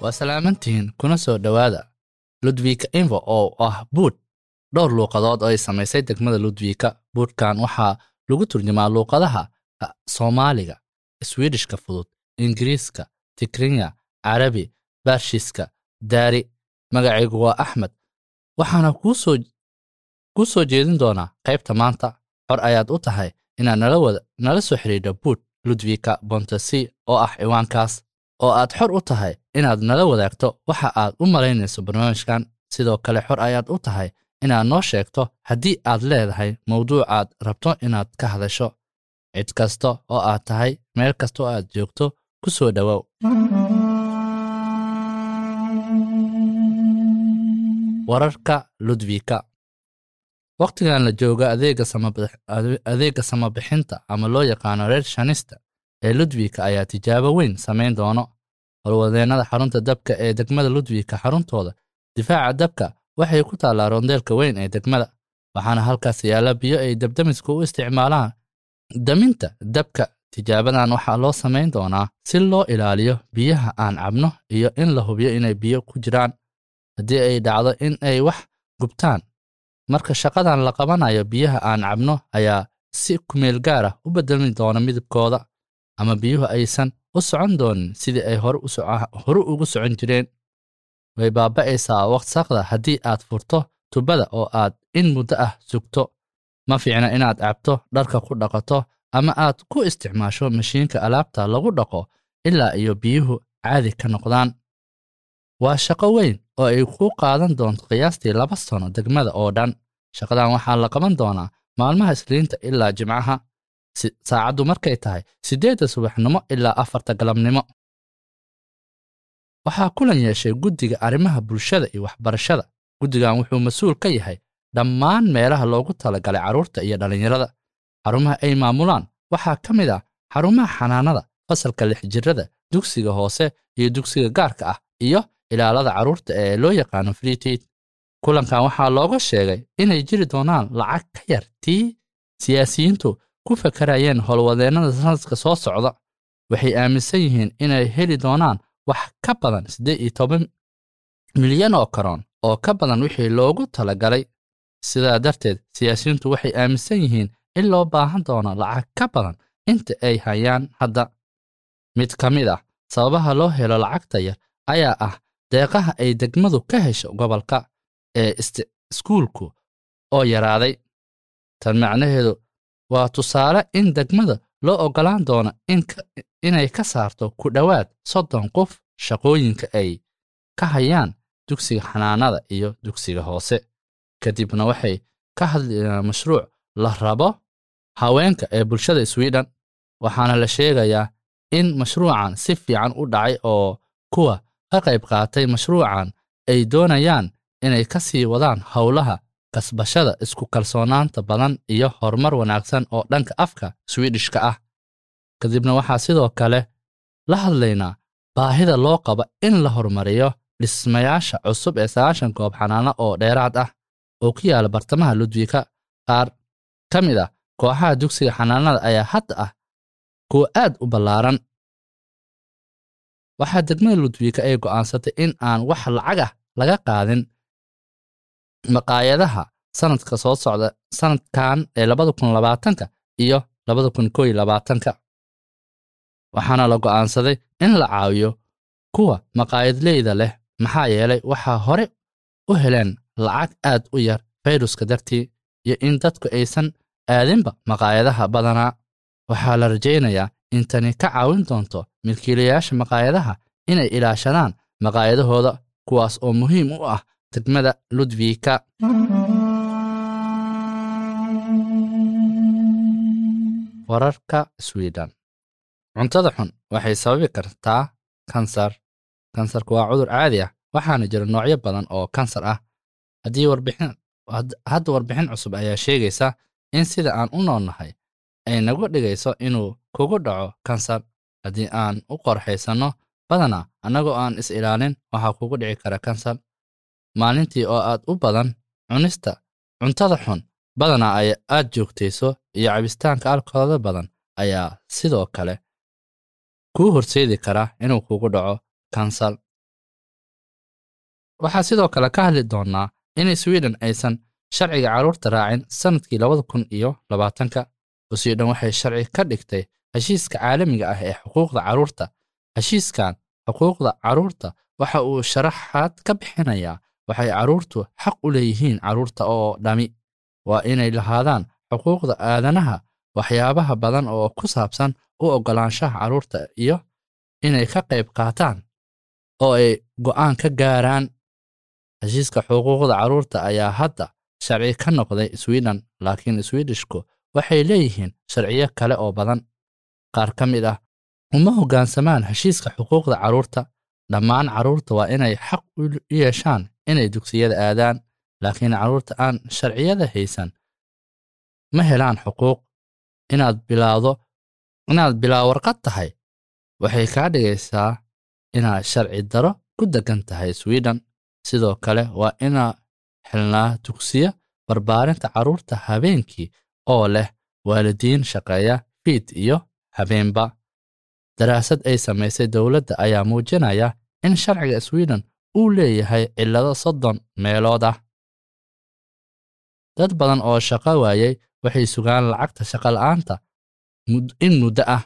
waa salaamantihiin kuna soo dhowaada ludwika info oo ah buud dhowr luuqadood oo ay samaysay degmada ludwika buudhkan waxaa lagu turjumaa luuqadaha soomaaliga swidishka fudud ingiriiska tikrinya carabi barshiska daari magacaygu waa axmed. Waxaana kuu soo jeedin doonaa qaybta maanta. Xor ayaad u tahay inaad nala soo xidhiidho buud ludwika bontasi oo ah ciwaankaas oo aad xor u tahay inaad nala wadaagto waxa aad u malaynayso barnaamijkan. Sidoo kale xor ayaad u tahay inaad noo sheegto haddii aad leedahay mawduuc aad rabto inaad ka hadasho. Cid kasta oo aad tahay meel kasta oo aad joogto ku soo dhowow wararka ludwika. Wakhtigan la jooga adeegga samabixinta ama loo yaqaano reer shanista ee ludwika ayaa tijaabo weyn samayn doono howlwadeennada xarunta dabka ee degmada ludwika xaruntooda difaaca dabka waxay ku taallaa rondeelka weyn ee degmada waxaana halkaas yaalla biyo ay dabdamisku u isticmaalaan. Daminta dabka tijaabadan waxaa loo samayn doonaa si loo ilaaliyo biyaha aan cabno iyo in la hubiyo inay biyo ku jiraan. Haddii ay dhacdo in ay wax gubtaan marka shaqadan la qabanayo biyaha aan cabno ayaa si kumeel gaar ah u beddelmi doona midabkooda ama biyuhu aysan u socon doonin sidii ay hore ugu socon jireen. Way baaba'aysaa waksaqda haddii aad furto tubada oo aad in muddo ah sugto. Ma fiicna inaad cabto dharka ku dhaqato ama aad ku isticmaasho mashiinka alaabta lagu dhaqo ilaa iyo biyuhu caadi ka noqdaan. Waa shaqo weyn oo ay ku qaadan doonto qiyaastii laba sano degmada oo dhan. Shaqadan waxaa la qaban doonaa maalmaha isliinta ilaa jimcaha saacaddu markay tahay siddeedda subaxnimo ilaa afarta galabnimo. Waxaa kulan yeeshay guddiga arrimaha bulshada iyo waxbarashada. Guddigan wuxuu mas'uul ka yahay dhammaan meelaha loogu talagalay carruurta iyo dhallinyarada xarumaha ay maamulaan waxaa ka mid ah xarumaha xanaanada fasalka lix jirada dugsiga hoose iyo dugsiga gaarka ah iyo ilaalada carruurta ee loo yaqaano freetid kulankan waxaa looga sheegay inay jiri doonaan lacag ka yar tii siyaasiyiintu ku fakarayeen howlwadeennada sanadka soo socda waxay aaminsan yihiin inay heli doonaan wax ka badan siddeed iyo toban milyan oo karoon oo ka badan wixii loogu talagalay. Sidaa darteed siyaasiyiintu waxay aaminsan yihiin in loo baahan doono lacag ka badan inta ay hayaan hadda. Mid ka mid ah sababaha loo helo lacagta yar ayaa ah deeqaha ay degmadu ka hesho gobolka ee iskuulku oo yaraaday. Tan macnaheedu waa tusaale in degmada loo oggolaan doono inay ka saarto ku dhowaad soddon qof shaqooyinka ay ka hayaan dugsiga xanaanada iyo dugsiga hoose. Kadibna waxay ka hadlayaan mashruuc la rabo haweenka ee bulshada swiden waxaana la sheegayaa in mashruucan si fiican u dhacay oo kuwa ka qayb qaatay mashruucan ay doonayaan inay ka sii wadaan howlaha kasbashada isku kalsoonaanta badan iyo horumar wanaagsan oo dhanka afka swidishka ah. Kadibna waxaa sidoo kale la hadlaynaa baahida loo qabo in la horumariyo dhismayaasha cusub ee sagaashan goob xanaano oo dheeraad ah oo ku yaalla bartamaha ludwika. Qaar ka mid ah kooxaha dugsiga xanaanada ayaa hadda ah kuwa aad u ballaaran. Waxaa degmada ludwika ay go'aansatay in aan wax lacag ah laga qaadin maqaayadaha sanadka soo socda sanadkan ee labada kun labaatanka iyo labada kun iyo labaatanka waxaana la go'aansaday in la caawiyo kuwa maqaayadleyda leh maxaa yeelay waxaa hore u heleen lacag aad u yar fayruska dartii iyo in dadku aysan aadinba maqaayadaha badanaa waxaa la rajaynayaa in tani ka caawin doonto milkiilayaasha maqaayadaha inay ilaashadaan maqaayadahooda kuwaas oo muhiim u ah degmada ludwika. Wararka swiden cuntada xun waxay sababi kartaa kansar. Kansarku waa cudur caadi ah waxaana jira noocyo badan oo kansar ah. Hadda warbixin cusub ayaa sheegaysa in sida aan u noolnahay ay nagu dhigayso inuu kugu dhaco kansar. Haddii aan u qorxaysanno badanaa annagoo aan is ilaalin waxaa kugu dhici kara kansar maalintii oo aad u badan cunista cuntada xun badanaa ay aad joogtayso iyo cabistaanka alkoolada badan ayaa sidoo kale kuu horseedi kara inuu kugu dhaco kansar waxaa sidoo kale ka hadli doonnaa in sweden aysan sharciga carruurta raacin sannadkii labada kun iyo labaatanka sweden waxay sharci ka dhigtay heshiiska caalamiga ah ee xuquuqda carruurta. Heshiiskan xuquuqda carruurta waxa uu sharaxaad ka bixinayaa waxay carruurtu xaq u leeyihiin carruurta oo dhami. Waa inay lahaadaan xuquuqda aadanaha waxyaabaha badan oo ku saabsan u oggolaanshaha carruurta iyo inay ka qayb qaataan oo ay go'aan ka gaaraan. Heshiiska xuquuqda carruurta ayaa hadda sharci ka noqday sweden laakiin swedishku waxay leeyihiin sharciyo kale oo badan. Qaar ka mid ah uma hoggaansamaan heshiiska xuquuqda carruurta dhammaan carruurta waa inay xaq u yeeshaan inay dugsiyada aadaan laakiin carruurta aan sharciyada haysan ma helaan xuquuq. Inaad bilaawdo inaad bilaa warqad tahay. Waxay kaa dhigaysaa inaad sharci daro ku deggan tahay sweden. Sidoo kale waa inaa xilnaa dugsiya barbaarinta carruurta habeenkii oo leh waalidiin shaqeeya fiid iyo habeenba. Daraasad ay samaysay dowladda ayaa muujinaya in sharciga sweden uu leeyahay cillado soddon meelood ah. Dad badan oo shaqo waayey waxay sugaan lacagta shaqola'aanta in muddo ah.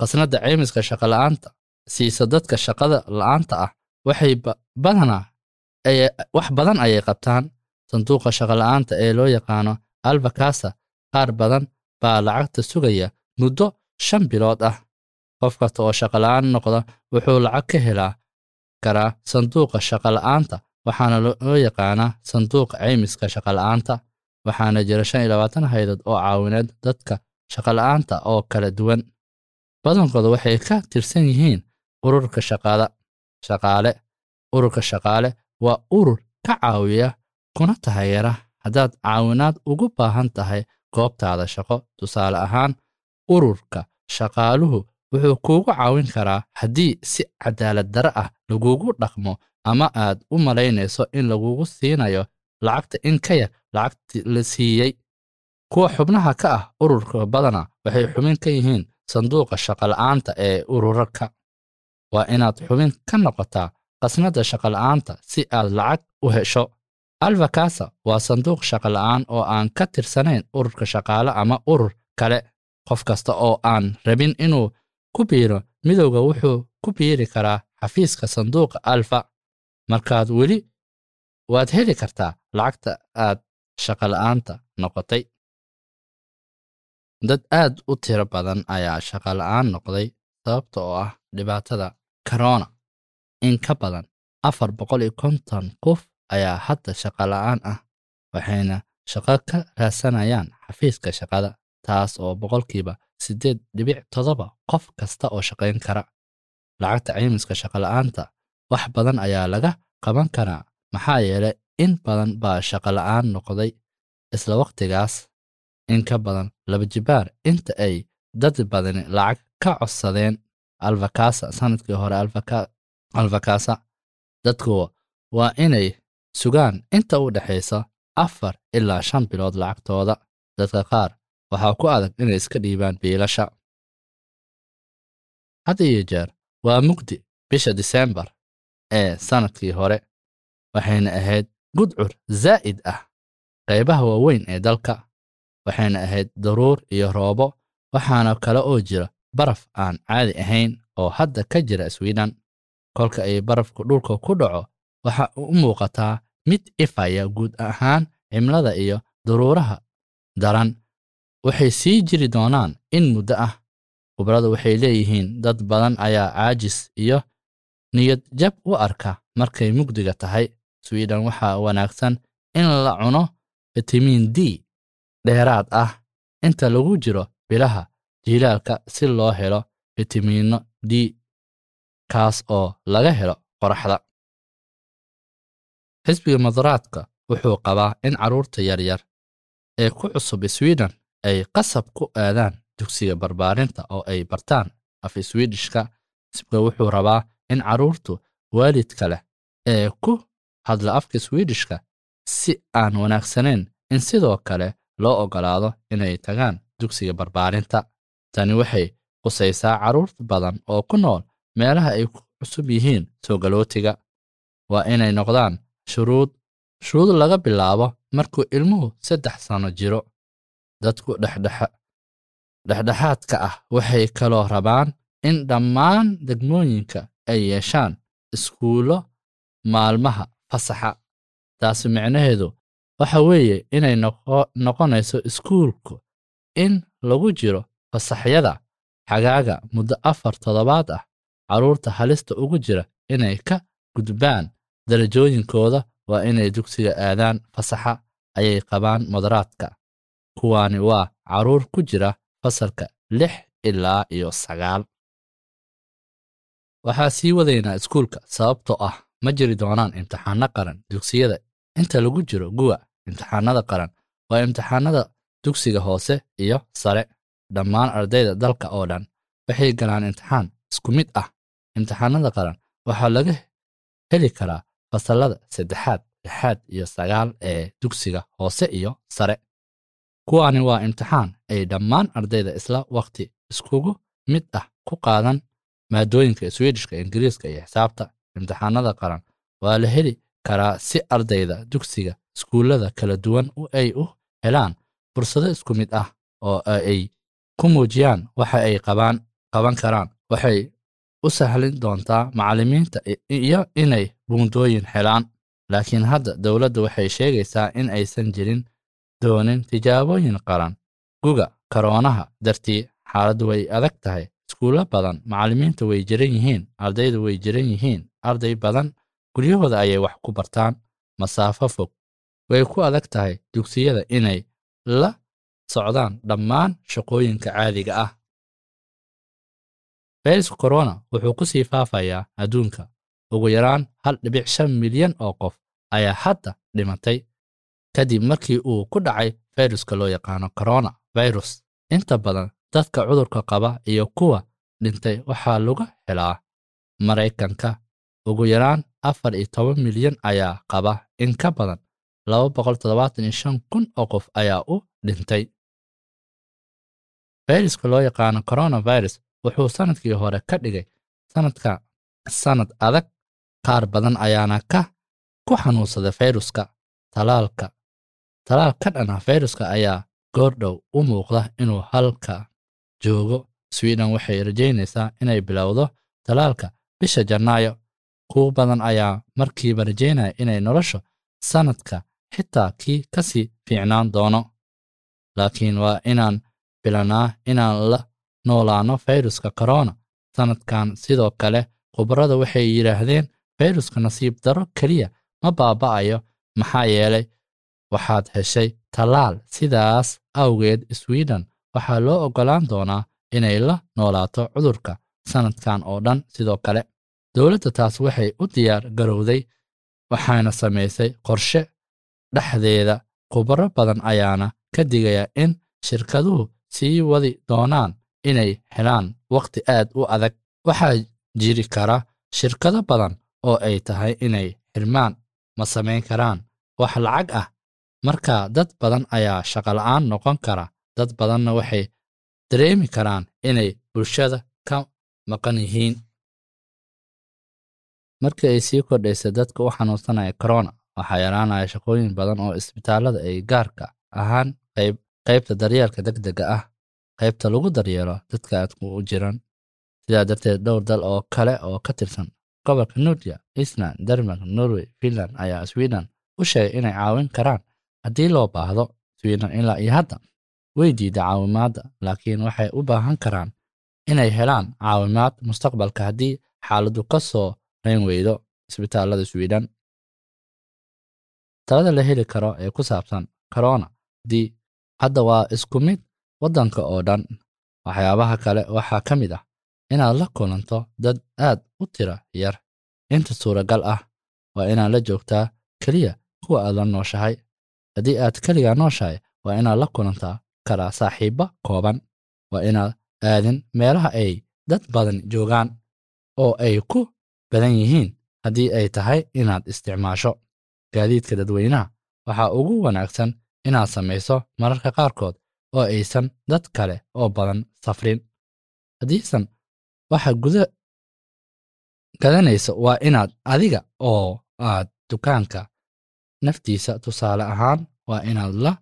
Qasnadda caymiska shaqola'aanta siisa dadka shaqada la'aanta ah waxay badanaa wax badan ayay qabtaan. Sanduuqa shaqola'aanta ee loo yaqaano albakasa qaar badan baa lacagta sugaya muddo shan bilood ah. Qof kasta oo shaqola'aan noqda wuxuu lacag ka helaa karaa sanduuqa shaqola'aanta waxaana loo yaqaanaa sanduuqa caymiska shaqola'aanta waxaana jira shan iyo labaatan haydood oo caawineed dadka shaqola'aanta oo kala duwan. Badankooda waxay ka tirsan yihiin ururka shaqaale ururka shaqaale waa urur ka caawiya kuna taageera haddaad caawinaad ugu baahan tahay goobtaada shaqo tusaale ahaan ururka shaqaaluhu wuxuu kuugu caawin karaa haddii si cadaalad dare ah lagugu dhaqmo ama aad u malaynayso in lagugu siinayo lacagta in ka yar lacagti la siiyey kuwa xubnaha ka ah ururka badana waxay xubin ka yihiin sanduuqa shaqola'aanta ee ururarka waa inaad xubin ka noqotaa qasnadda shaqola'aanta si aad lacag u hesho. Alvakasa waa sanduuq shaqola'aan oo aan ka tirsanayn ururka shaqaale ama urur kale. Qof kasta oo aan rabin inuu ku biiro midowga wuxuu ku biiri karaa xafiiska sanduuqa alfa markaad weli waad heli kartaa lacagta aad shaqola'aanta noqotay. Dad aad u tiro badan ayaa shaqola'aan noqday sababta oo ah dhibaatada korona in ka badan afar boqol iyo konton qof ayaa hadda shaqola'aan ah waxayna shaqo ka raadsanayaan xafiiska shaqada taas oo boqolkiiba siddeed dhibic toddoba qof kasta oo shaqayn kara. Lacagta caymiska shaqola'aanta wax badan ayaa laga qaban karaa. Maxaa yeelay in badan baa shaqola'aan noqday isla wakhtigaas in ka badan laba jibaar inta ay dad badani lacag ka codsadeen alvakasa sannadkii hore alvakasa dadku waa inay sugaan inta u dhexaysa afar ilaa shan bilood lacagtooda. Dadka qaar waxaa ku adag inay iska dhiibaan biilasha. Had iyo jeer waa mugdi bisha disembar ee sannadkii hore waxayna ahayd gudcur zaa'id ah qaybaha waaweyn ee dalka waxayna ahayd daruur iyo roobo waxaana kale oo jira baraf aan caadi ahayn oo hadda ka jira sweden. Kolka ay barafku dhulka ku dhaco waxa u muuqataa mid ifaya guud ahaan cimlada iyo daruuraha daran waxay sii jiri doonaan in muddo ah. Khubradu waxay leeyihiin dad badan ayaa caajis iyo niyad jab u arka markay mugdiga tahay. Sweden waxaa wanaagsan in la cuno fitamiin d dheeraad ah. Inta lagu jiro bilaha jiilaalka si loo helo fitamiinno d kaas oo laga helo qoraxda. Xisbiga mudaraadka wuxuu qabaa in carruurta yaryar ee ku cusub sweden ay qasab ku aadaan dugsiga barbaarinta oo ay bartaan af swedishka xisbiga wuxuu rabaa in carruurtu waalidka leh ee ku hadla afka swedishka si aan wanaagsanayn in sidoo kale loo oggolaado inay tagaan dugsiga barbaarinta. Tani waxay qusaysaa carruur badan oo ku nool meelaha ay ku cusub yihiin soo galootiga waa inay noqdaan shuruud shuruud laga bilaabo markuu ilmuhu saddex sano jiro dadku dhexdhexaadka ah waxay kaloo rabaan in dhammaan degmooyinka ay yeeshaan iskuullo maalmaha fasaxa. Taasi micnaheedu waxa weeye inay noqonayso iskuulku in lagu jiro fasaxyada xagaaga muddo afar toddobaad ah carruurta halista ugu jira inay ka gudbaan darajooyinkooda waa inay dugsiga aadaan fasaxa ayay qabaan modaraadka kuwaani waa carruur ku jira fasalka lix ilaa iyo sagaal. Waxaa sii wadaynaa iskuulka sababtoo ah ma jiri doonaan imtixaano qaran dugsiyada. Inta lagu jiro guwa imtixaanada qaran waa imtixaanada dugsiga hoose iyo sare. Dhammaan ardayda dalka oo dhan waxay galaan imtixaan isku mid ah. Imtixaanada qaran waxaa laga heli karaa fasallada saddexaad lixaad iyo sagaal ee dugsiga hoose iyo sare kuwaani waa imtixaan ay dhammaan ardayda isla wakhti iskugu mid ah ku qaadan maadooyinka swedishka ingiriiska iyo xisaabta. Imtixaanada qaran waa la heli karaa si ardayda dugsiga iskuullada kala duwan ay u helaan fursado isku mid ah oo ay ku muujiyaan waxa ay qaban karaan waxay u sahlin doontaa macallimiinta iyo inay buundooyin helaan. Laakiin hadda dowladda waxay sheegaysaa in aysan jirin doonin tijaabooyin qaran. Guga karoonaha dartii xaaladdu way adag tahay. Iskuullo badan macallimiinta way jiran yihiin ardaydu way jiran yihiin. Arday badan guryahooda ayay wax ku bartaan. Masaafo fog. Way ku adag tahay dugsiyada inay la socdaan dhammaan shaqooyinka caadiga ah. Fayraska korona wuxuu ku sii faafayaa adduunka. Ugu yaraan hal dhibic shan milyan oo qof ayaa hadda dhimatay kadib markii uu ku dhacay fayruska loo yaqaano corona virus. Inta badan dadka cudurka qaba iyo kuwa dhintay waxaa lagu helaa maraykanka. Ugu yaraan afar iyo toban milyan ayaa qaba. In ka badan laba boqol toddobaatan iyo shan kun oo qof ayaa u dhintay. Fayruska loo yaqaano coronavirus wuxuu sannadkii hore ka dhigay sanadka sannad adag. Qaar badan ayaana ka ku xanuunsaday fayruska talaalka talaal ka dhan ah fayruska ayaa goordhow u muuqda inuu halka joogo. Sweden waxay rajaynaysaa inay bilowdo talaalka. Bisha janaayo kuwa badan ayaa markiiba rajaynaya inay nolosha sannadka xitaa kii ka sii fiicnaan doono. Laakiin waa inaan bilanaa inaan la noolaano fayruska korona sannadkan sidoo kale khubarada waxay yidhaahdeen fayruska nasiib darro keliya ma baaba'ayo. Maxaa yeelay waxaad heshay tallaal sidaas awgeed sweden. Waxaa loo oggolaan doonaa inay la noolaato cudurka sannadkan oo dhan sidoo kale. Dowladda taas waxay u diyaar garowday waxaana samaysay qorshe dhexdeeda. Khubaro badan ayaana ka digaya in shirkaduhu sii wadi doonaan inay helaan wakhti aad u adag. Waxaa jiri kara shirkado badan oo ay tahay inay xirmaan ma samayn karaan. Wax lacag ah marka dad badan ayaa shaqola'aan noqon kara dad badanna waxay dareemi karaan inay bulshada ka maqan yihiin. Markii ay sii kordhaysay dadka u xanuunsanaya corona waxaa yaraanaya shaqooyin badan oo isbitaallada ay gaarka ahaan qaybta daryeelka degdega ah qaybta lagu daryeelo dadka aadku u jiran sidaa darteed dhowr dal oo kale oo ka tirsan gobolka nuudya island denmark norway finland ayaa sweden u sheegay inay caawin karaan haddii loo baahdo sweden ilaa iyo hadda way diida caawimaadda laakiin waxay u baahan karaan inay helaan caawimaad mustaqbalka haddii xaaladdu ka soo rayn weydo isbitaallada sweden. Talada la heli karo ee ku saabsan corona haddii hadda waa isku mid waddanka oo dhan waxyaabaha kale waxaa ka mid ah inaad la kulanto dad aad u tira yar. Inta suuragal ah waa inaad la joogtaa keliya kuwa aad la nooshahay haddii aad keligaa nooshahay waa inaad la kulantaa karaa saaxiibba kooban. Waa inaad aadin meelaha ay dad badan joogaan oo ay ku badan yihiin haddii ay tahay inaad isticmaasho. Gaadiidka dadweynaha waxaa ugu wanaagsan inaad samayso mararka qaarkood oo aysan dad kale oo badan safrin. Haddiisan waxa guda gadanaysa waa inaad adiga oo aad dukaanka naftiisa tusaale ahaan waa inaad la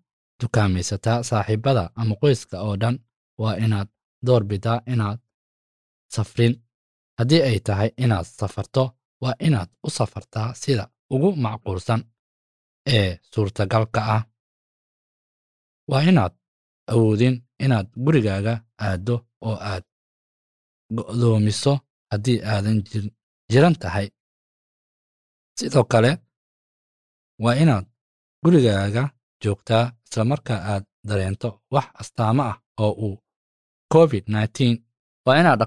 dukaamaysataa saaxiibada ama qoyska oo dhan. Waa inaad doorbidaa inaad safrin. Haddii ay tahay inaad safarto waa inaad u safartaa sida ugu macquulsan ee suurtagalka ah. Waa inaad awoodin inaad gurigaaga aaddo oo aad go'doomiso haddii aadan jiran tahay. Sidoo kale waa inaad gurigaaga joogtaa islamarkaa aad dareento wax astaamo ah oo uu covid waa inaad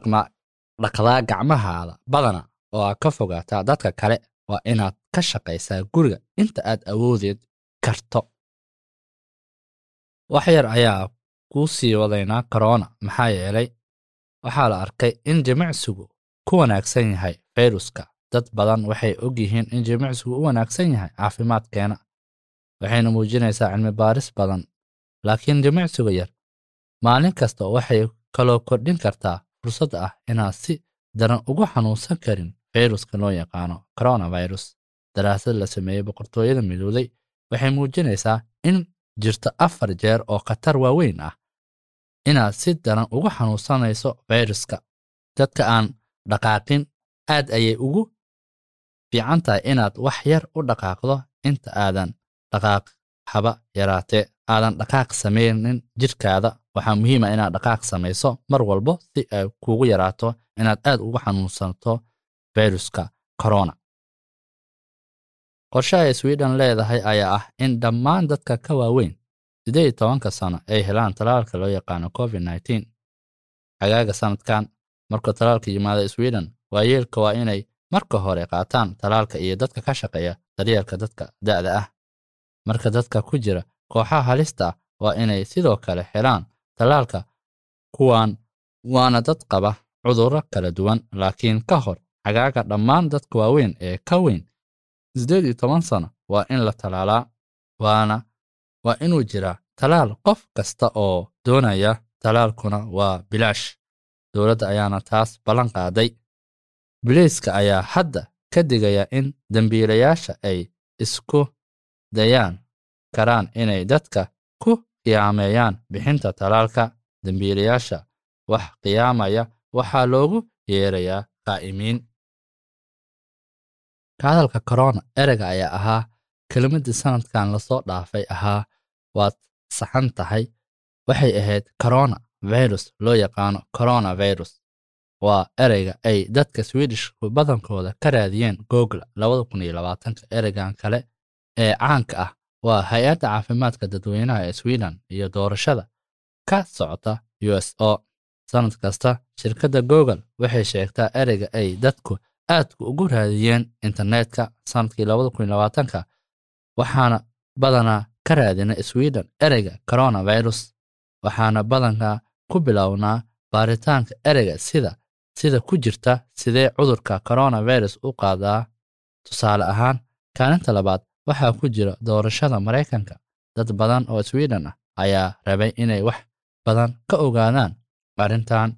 dhaqdaa gacmahaada badana oo aad ka fogaataa dadka kale. Waa inaad ka shaqaysaa guriga inta aad awoodeed karto. Wax yar ayaa kuu sii wadaynaa korona maxaa yeelay waxaa la arkay in jimicsigu ku wanaagsan yahay fayruska dad badan waxay og yihiin in jimicsigu u wanaagsan yahay caafimaadkeena waxayna muujinaysaa cilmi baaris badan. Laakiin jimicsiga yar maalin kasta waxay kaloo kordhin kartaa fursad ah inaad si daran ugu xanuunsan karin fayruska loo yaqaano coronavirus. Daraasad la sameeyey boqortooyada midowday waxay muujinaysaa in jirto afar jeer oo khatar waaweyn ah inaad si daran ugu xanuunsanayso fayruska dadka aan dhaqaaqin aad ayay ugu fiican tahay inaad wax yar u dhaqaaqdo inta aadan dhaqaaq haba yaraatee aadan dhaqaaq samaynin jidhkaada waxaa muhiima inaad dhaqaaq samayso mar walbo si ay kuugu yaraato inaad aad ugu xanuunsanto fayruska corona. Qorshe ay sweden leedahay ayaa ah in dhammaan dadka ka waaweyn siddeed iyo tobanka sano ay helaan talaalka loo yaqaano covid nneteen xagaaga sanadkan markuu talaalka yimaado sweden waayeelka waa inay marka hore qaataan talaalka iyo dadka ka shaqeeya daryeelka dadka da'da ah. Marka dadka ku jira kooxaha halista ah waa inay sidoo kale helaan talaalka kuwan waana dad qaba cudurro kala duwan. Laakiin ka hor xagaaga dhammaan dadka waaweyn ee ka weyn siddeed iyo toban sano waa in la talaalaa waana waa inuu jiraa talaal qof kasta oo doonaya talaalkuna waa bilaash. Dowladda ayaana taas ballan qaaday bileyska ayaa hadda ka digaya in dembiilayaasha ay isku dayaan karaan inay dadka ku qiyaameeyaan bixinta talaalka dembiilayaasha wax qiyaamaya waxaa loogu yeerayaa qaa'imiin ka hadalka corona ereyga ayaa ahaa kelimaddii sanadkan la soo dhaafay ahaa waad saxan tahay. Waxay ahayd corona virus loo yaqaano coronavirus waa ereyga ay dadka swedishku badankooda ka raadiyeen google ereygan kale ee caanka ah. Waa hay'adda caafimaadka dadweynaha ee sweden iyo doorashada ka socota u s o. Sanad kasta shirkadda google waxay sheegtaa ereyga ay dadku aadku ugu raadiyeen internetka sannadkii waxaana badanaa ka raadina sweden ereyga coronavirus waxaana badankaa ku bilownaa baaritaanka ereyga sida sida ku jirta sidee cudurka coronavirus u qaadaa tusaale ahaan kaalinta labaad waxaa ku jira doorashada maraykanka. Dad badan oo sweden ah ayaa rabay inay wax badan ka ogaadaan. Arrintan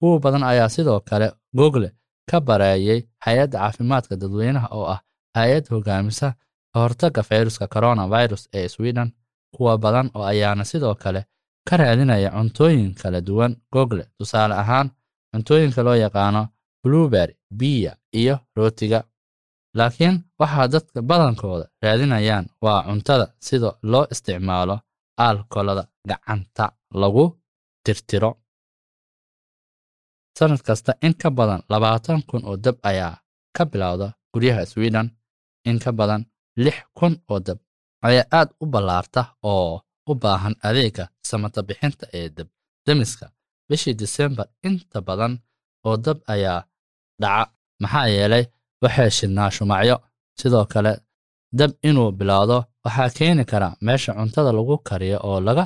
kuwa badan ayaa sidoo kale google ka bareeyay hay'adda caafimaadka dadweynaha oo ah hay'ad hogaamisa ka hortagga fayruska coronavirus ee sweden. Kuwa badan oo ayaana sidoo kale ka raadinaya cuntooyin kala duwan google tusaale ahaan cuntooyinka loo yaqaano blueberry biya iyo rootiga. Laakiin waxaa dadka badankooda raadinayaan waa cuntada sida loo isticmaalo aalkolada gacanta lagu tirtiro. Sanad kasta in ka badan labaatan kun oo dab ayaa ka bilowda guryaha sweden in ka badan lix kun oo dab ayaa aad u ballaarta oo u baahan adeega samata bixinta ee dab demiska bishii disembar inta badan oo dab ayaa dhaca maxaa yeelay waxay shidnaa shumacyo sidoo kale dab inuu bilowdo waxaa keeni kara meesha cuntada lagu kariyo oo laga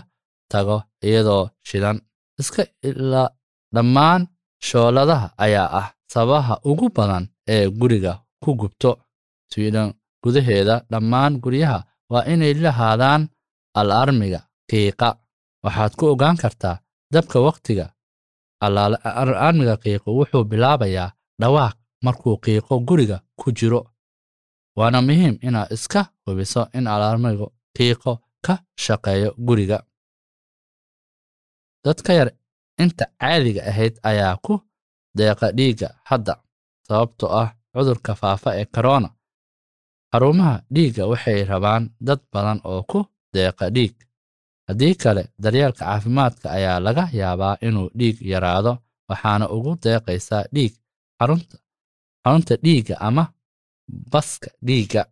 tago iyadoo shidan. Iska ilaa dhammaan shooladaha ayaa ah sababaha ugu badan ee guriga ku gubto. Sweden gudaheeda dhammaan guryaha waa inay lahaadaan al-armiga qiiqa. Waxaad ku ogaan kartaa dabka wakhtiga al-armiga qiiqu wuxuu bilaabayaa dhawaaq markuu qiiqo guriga ku jiro. Waana muhiim inaad iska hubiso in alaarmigu qiiqo ka shaqeeyo guriga. Dad ka yar inta caadiga ahayd ayaa ku deeqa dhiigga hadda sababtoo ah cudurka faafa ee korona xarumaha dhiigga waxay rabaan dad badan oo ku deeqa dhiig haddii kale daryeelka caafimaadka ayaa laga yaabaa inuu dhiig yaraado waxaana ugu deeqaysaa dhiig xarunta dhiigga ama baska dhiigga.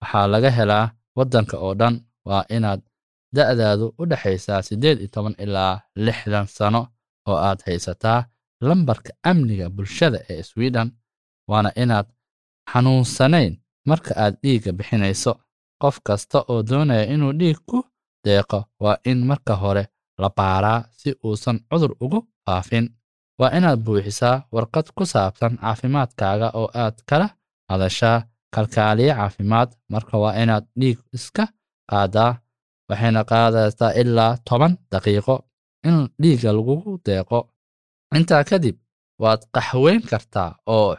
Waxaa laga helaa waddanka oo dhan waa inaad da'daadu u dhexaysaa siddeed iyo toban ilaa lixdan sano oo aad haysataa lambarka amniga bulshada ee sweden waana inaad xanuunsanayn marka aad dhiigga bixinayso. Qof kasta oo doonaya inuu dhiig ku deeqo waa in marka hore la baaraa si uusan cudur ugu faafin. Waa inaad buuxisaa warqad ku saabsan caafimaadkaaga oo aad kala hadashaa. Kalkaaliye caafimaad marka waa inaad dhiig iska qaadaa waxayna qaadaysaa ilaa toban daqiiqo in dhiigga lagugu deeqo. Intaa kadib waad qaxweyn kartaa oo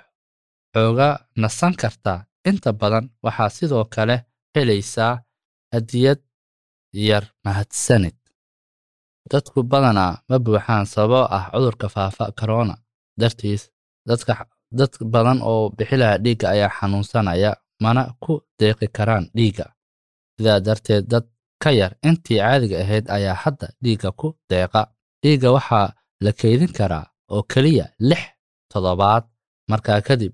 xooga nasan kartaa. Inta badan waxaa sidoo kale helaysaa hadiyad yar mahadsanid. Dadku badanaa ma buuxaan sababoo ah cudurka faafa korona dartiis dadka dad badan oo bixilaha dhiigga ayaa xanuunsanaya mana ku deeqi karaan dhiigga. Sidaa darteed dad ka yar intii caadiga ahayd ayaa hadda dhiigga ku deeqa. Dhiigga waxaa la keydin karaa oo keliya lix toddobaad markaa kadib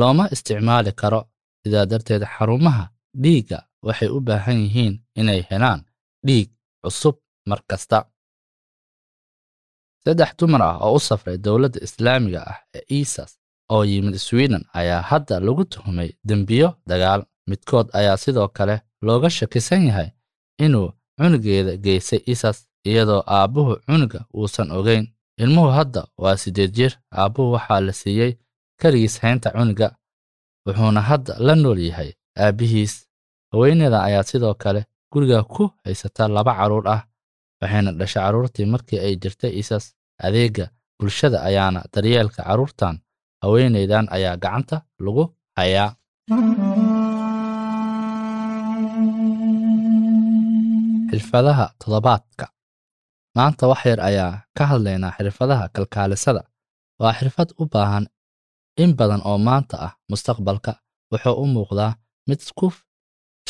looma isticmaali karo. Sidaa darteed xarumaha dhiigga waxay u baahan yihiin inay helaan dhiig cusub mar kasta. Saddex dumar ah oo u safray dowladda islaamiga ah ee iisas oo yimid sweden ayaa hadda lagu tuhmay dembiyo dagaal. Midkood ayaa sidoo kale looga shakisan yahay inuu cunugeeda geystay isas iyadoo aabbuhu cunuga uusan ogeyn. Ilmuhu hadda waa siddeed jir aabbuhu waxaa la siiyey keligiis haynta cunuga wuxuuna hadda la nool yahay aabbihiis haweeneyda ayaa sidoo kale guriga ku haysata laba carruur ah waxayna dhashay carruurtii markii ay jirtay isas adeegga bulshada ayaana daryeelka carruurtan haweeneydan ayaa gacanta lagu hayaa. Xirfadaha toddobaadka. Maanta wax yar ayaa ka hadlaynaa xirfadaha kalkaalisada. Waa xirfad u baahan in badan oo maanta ah mustaqbalka. Wuxuu u muuqdaa mid ku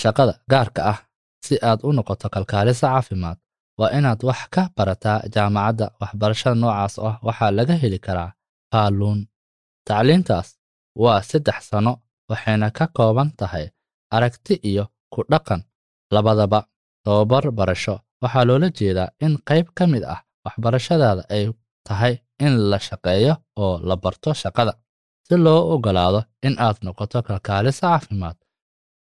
shaqada gaarka ah si aad u noqoto kalkaaliso caafimaad. Waa inaad wax ka barataa jaamacadda waxbarashada noocaas ah waxaa laga heli karaa faaluun tacliintaas waa saddex sano waxayna ka kooban tahay aragti iyo ku dhaqan. Labadaba tababar barasho. Waxaa loola jeedaa in qayb ka mid ah waxbarashadaada ay tahay in la shaqeeyo oo la barto shaqada. Si loo oggolaado in aad noqoto kalkaaliso caafimaad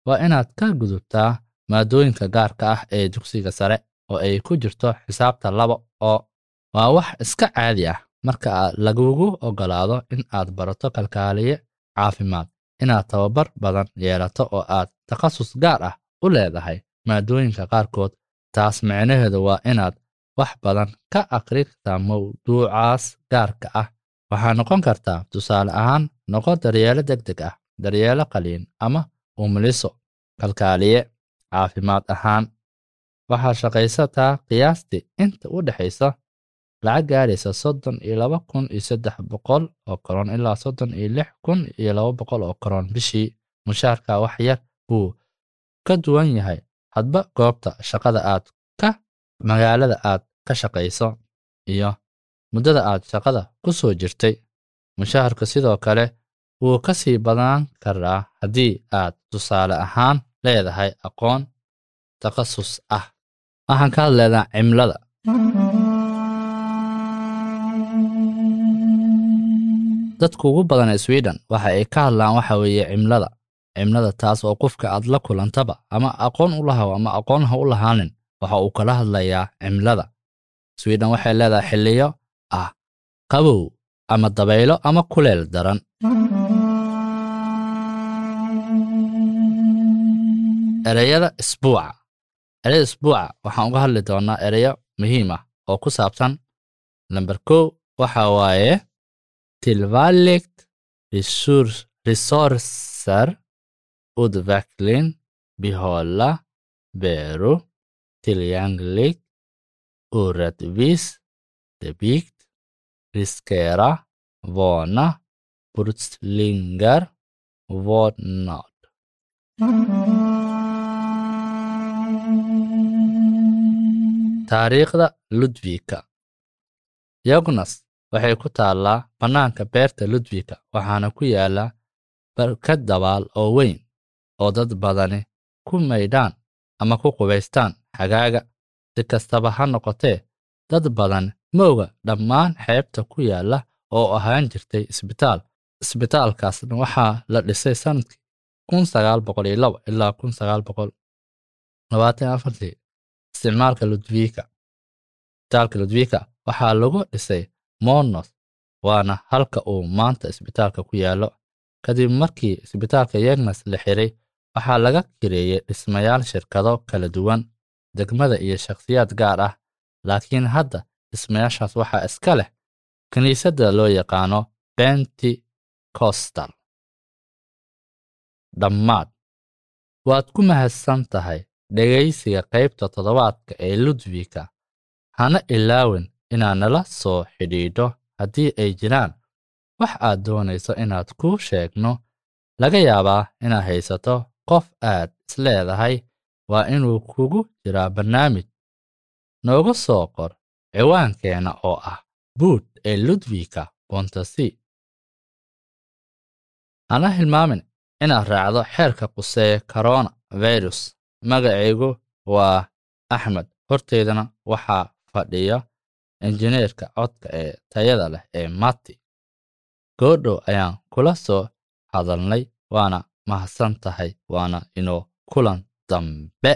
waa inaad ka gudubtaa maadooyinka gaarka ah ee dugsiga sare oo ay ku jirto xisaabta laba oo waa wax iska caadi ah marka lagugu oggolaado in aad barato kalkaaliye caafimaad inaad tababar badan yeelato oo aad takhasus gaar ah u leedahay maadooyinka qaarkood. Taas micnaheedu waa inaad wax badan ka aqri kartaa mawduucaas gaarka ah. Waxaa noqon kartaa tusaale ahaan noqo daryeelo deg deg ah daryeelo qaliin ama umliso kalkaaliye caafimaad ahaan. Waxaa shaqaysataa qiyaastii inta u dhexaysa lacag gaadhaysa soddon iyo laba kun iyo saddex boqol oo koron ilaa soddon iyo lix kun iyo laba boqol oo koron bishii mushaarka wax yar buu ka duwan yahay. Hadba goobta shaqada aad ka magaalada aad ka shaqayso iyo muddada aad shaqada ku soo jirtay. Mushaharka sidoo kale wuu ka sii badan karaa haddii aad tusaale ahaan leedahay aqoon takhasus ah. Waxaan ka hadlaynaa cimlada dadka ugu badan ee sweden waxa ay ka hadlaan waxa weeye cimlada cimlada taas oo qofka aad la kulantaba ama aqoon u lahaw ama aqoon ha u lahaanin waxa uu kala hadlayaa cimlada sweden waxay leedahay xilliyo ah qabow ama dabaylo ama kuleel daran ereyada isbuuca ereyada isbuuca waxaan uga hadli doonaa ereyo muhiim ah oo ku saabsan lamber kow waxa waaye tillvalligt resurser utveckling behålla Beru tillgänglig orättvis debit riskera varna brottslingar vårdnad. Taariikhda ludwika. Yognas waxay ku taallaa bannaanka beerta ludwika waxaana ku yaalla barkad dabaal oo weyn oo dad badani ku maydhaan ama ku qubaystaan xagaaga. Si kastaba ha noqotee dad badan ma oga dhammaan xeebta ku yaalla oo ahaan jirtay isbitaal. Isbitaalkaasna waxaa la dhisay sannadkii kun sagaal boqol iyo labo ilaa kun sagaal boqol labaatan afartii isticmaalka ludwika. Isbitaalka ludwika waxaa lagu dhisay monos waana halka uu maanta isbitaalka ku yaallo. Kadib markii isbitaalka yegnas la xiray waxaa laga kireeyey dhismayaal shirkado kala duwan degmada iyo shakhsiyaad gaar ah. Laakiin hadda dhismayaashaas waxaa iska leh kiniisadda loo yaqaano benticostal dhammaad. Waad ku mahadsan tahay dhegaysiga qaybta toddobaadka ee ludwika hana ilaawin inaad nala soo xidhiidho haddii ay jiraan. Wax aad doonayso inaad ku sheegno. Laga yaabaa inaad haysato qof aad isleedahay waa inuu kugu jiraa barnaamij. Nooga soo qor ciwaankeenna oo ah buud ee ludwika bontasi hana hilmaamin inaad raacdo xeerka quseeya corona virus magacaygu waa axmed. Horteydana waxaa fadhiya injineerka codka ee tayada leh ee mati goodhow ayaan kula soo hadalnay waana mahadsan tahay waana inoo kulan dambe